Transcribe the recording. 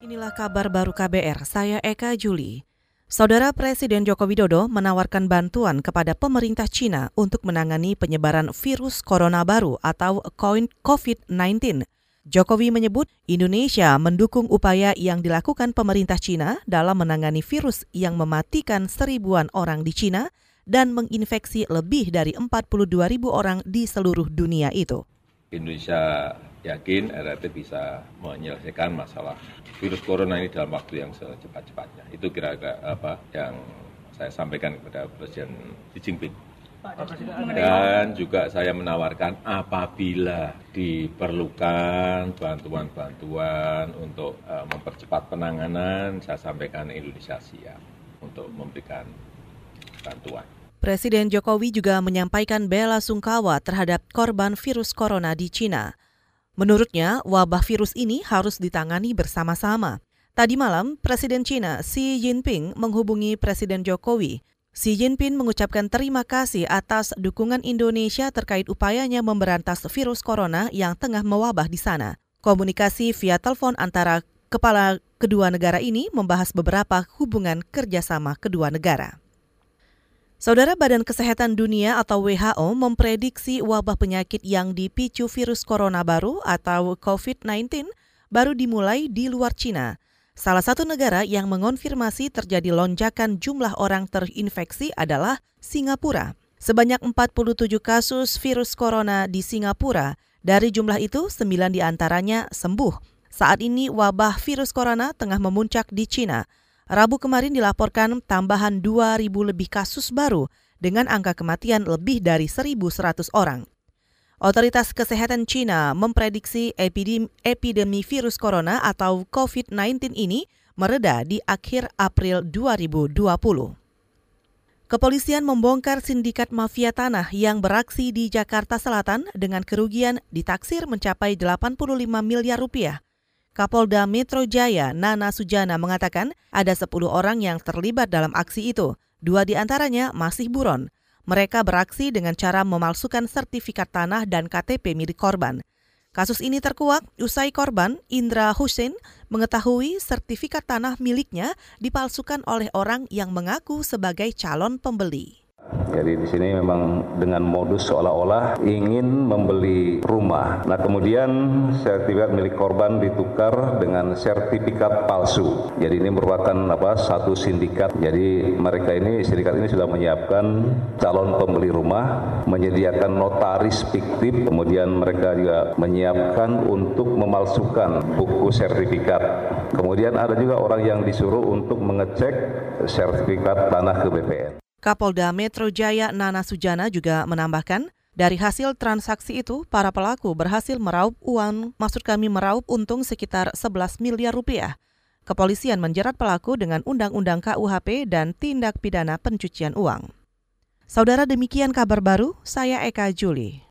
Inilah kabar baru KBR, saya Eka Juli. Saudara Presiden Joko Widodo menawarkan bantuan kepada pemerintah Cina untuk menangani penyebaran virus corona baru atau COVID-19. Jokowi menyebut Indonesia mendukung upaya yang dilakukan pemerintah Cina dalam menangani virus yang mematikan seribuan orang di Cina dan menginfeksi lebih dari 42 ribu orang di seluruh dunia itu. Indonesia yakin RRT bisa menyelesaikan masalah virus corona ini dalam waktu yang secepat-cepatnya. Itu kira-kira apa yang saya sampaikan kepada Presiden Xi Jinping. Dan juga saya menawarkan apabila diperlukan bantuan-bantuan untuk uh, mempercepat penanganan, saya sampaikan Indonesia siap untuk memberikan bantuan. Presiden Jokowi juga menyampaikan bela sungkawa terhadap korban virus corona di Cina. Menurutnya, wabah virus ini harus ditangani bersama-sama. Tadi malam, Presiden China Xi Jinping menghubungi Presiden Jokowi. Xi Jinping mengucapkan terima kasih atas dukungan Indonesia terkait upayanya memberantas virus corona yang tengah mewabah di sana. Komunikasi via telepon antara kepala kedua negara ini membahas beberapa hubungan kerjasama kedua negara. Saudara Badan Kesehatan Dunia atau WHO memprediksi wabah penyakit yang dipicu virus corona baru atau COVID-19 baru dimulai di luar Cina. Salah satu negara yang mengonfirmasi terjadi lonjakan jumlah orang terinfeksi adalah Singapura. Sebanyak 47 kasus virus corona di Singapura. Dari jumlah itu, 9 di antaranya sembuh. Saat ini wabah virus corona tengah memuncak di Cina. Rabu kemarin dilaporkan tambahan 2.000 lebih kasus baru dengan angka kematian lebih dari 1.100 orang. Otoritas Kesehatan Cina memprediksi epidemi, epidemi virus corona atau COVID-19 ini mereda di akhir April 2020. Kepolisian membongkar sindikat mafia tanah yang beraksi di Jakarta Selatan dengan kerugian ditaksir mencapai 85 miliar rupiah. Kapolda Metro Jaya Nana Sujana mengatakan ada 10 orang yang terlibat dalam aksi itu. Dua di antaranya masih buron. Mereka beraksi dengan cara memalsukan sertifikat tanah dan KTP milik korban. Kasus ini terkuak usai korban Indra Hussein mengetahui sertifikat tanah miliknya dipalsukan oleh orang yang mengaku sebagai calon pembeli. Jadi di sini memang dengan modus seolah-olah ingin membeli rumah. Nah kemudian sertifikat milik korban ditukar dengan sertifikat palsu. Jadi ini merupakan apa satu sindikat. Jadi mereka ini sindikat ini sudah menyiapkan calon pembeli rumah, menyediakan notaris fiktif, kemudian mereka juga menyiapkan untuk memalsukan buku sertifikat. Kemudian ada juga orang yang disuruh untuk mengecek sertifikat tanah ke BPN. Kapolda Metro Jaya Nana Sujana juga menambahkan, dari hasil transaksi itu, para pelaku berhasil meraup uang, maksud kami meraup untung sekitar 11 miliar rupiah. Kepolisian menjerat pelaku dengan Undang-Undang KUHP dan tindak pidana pencucian uang. Saudara demikian kabar baru, saya Eka Juli.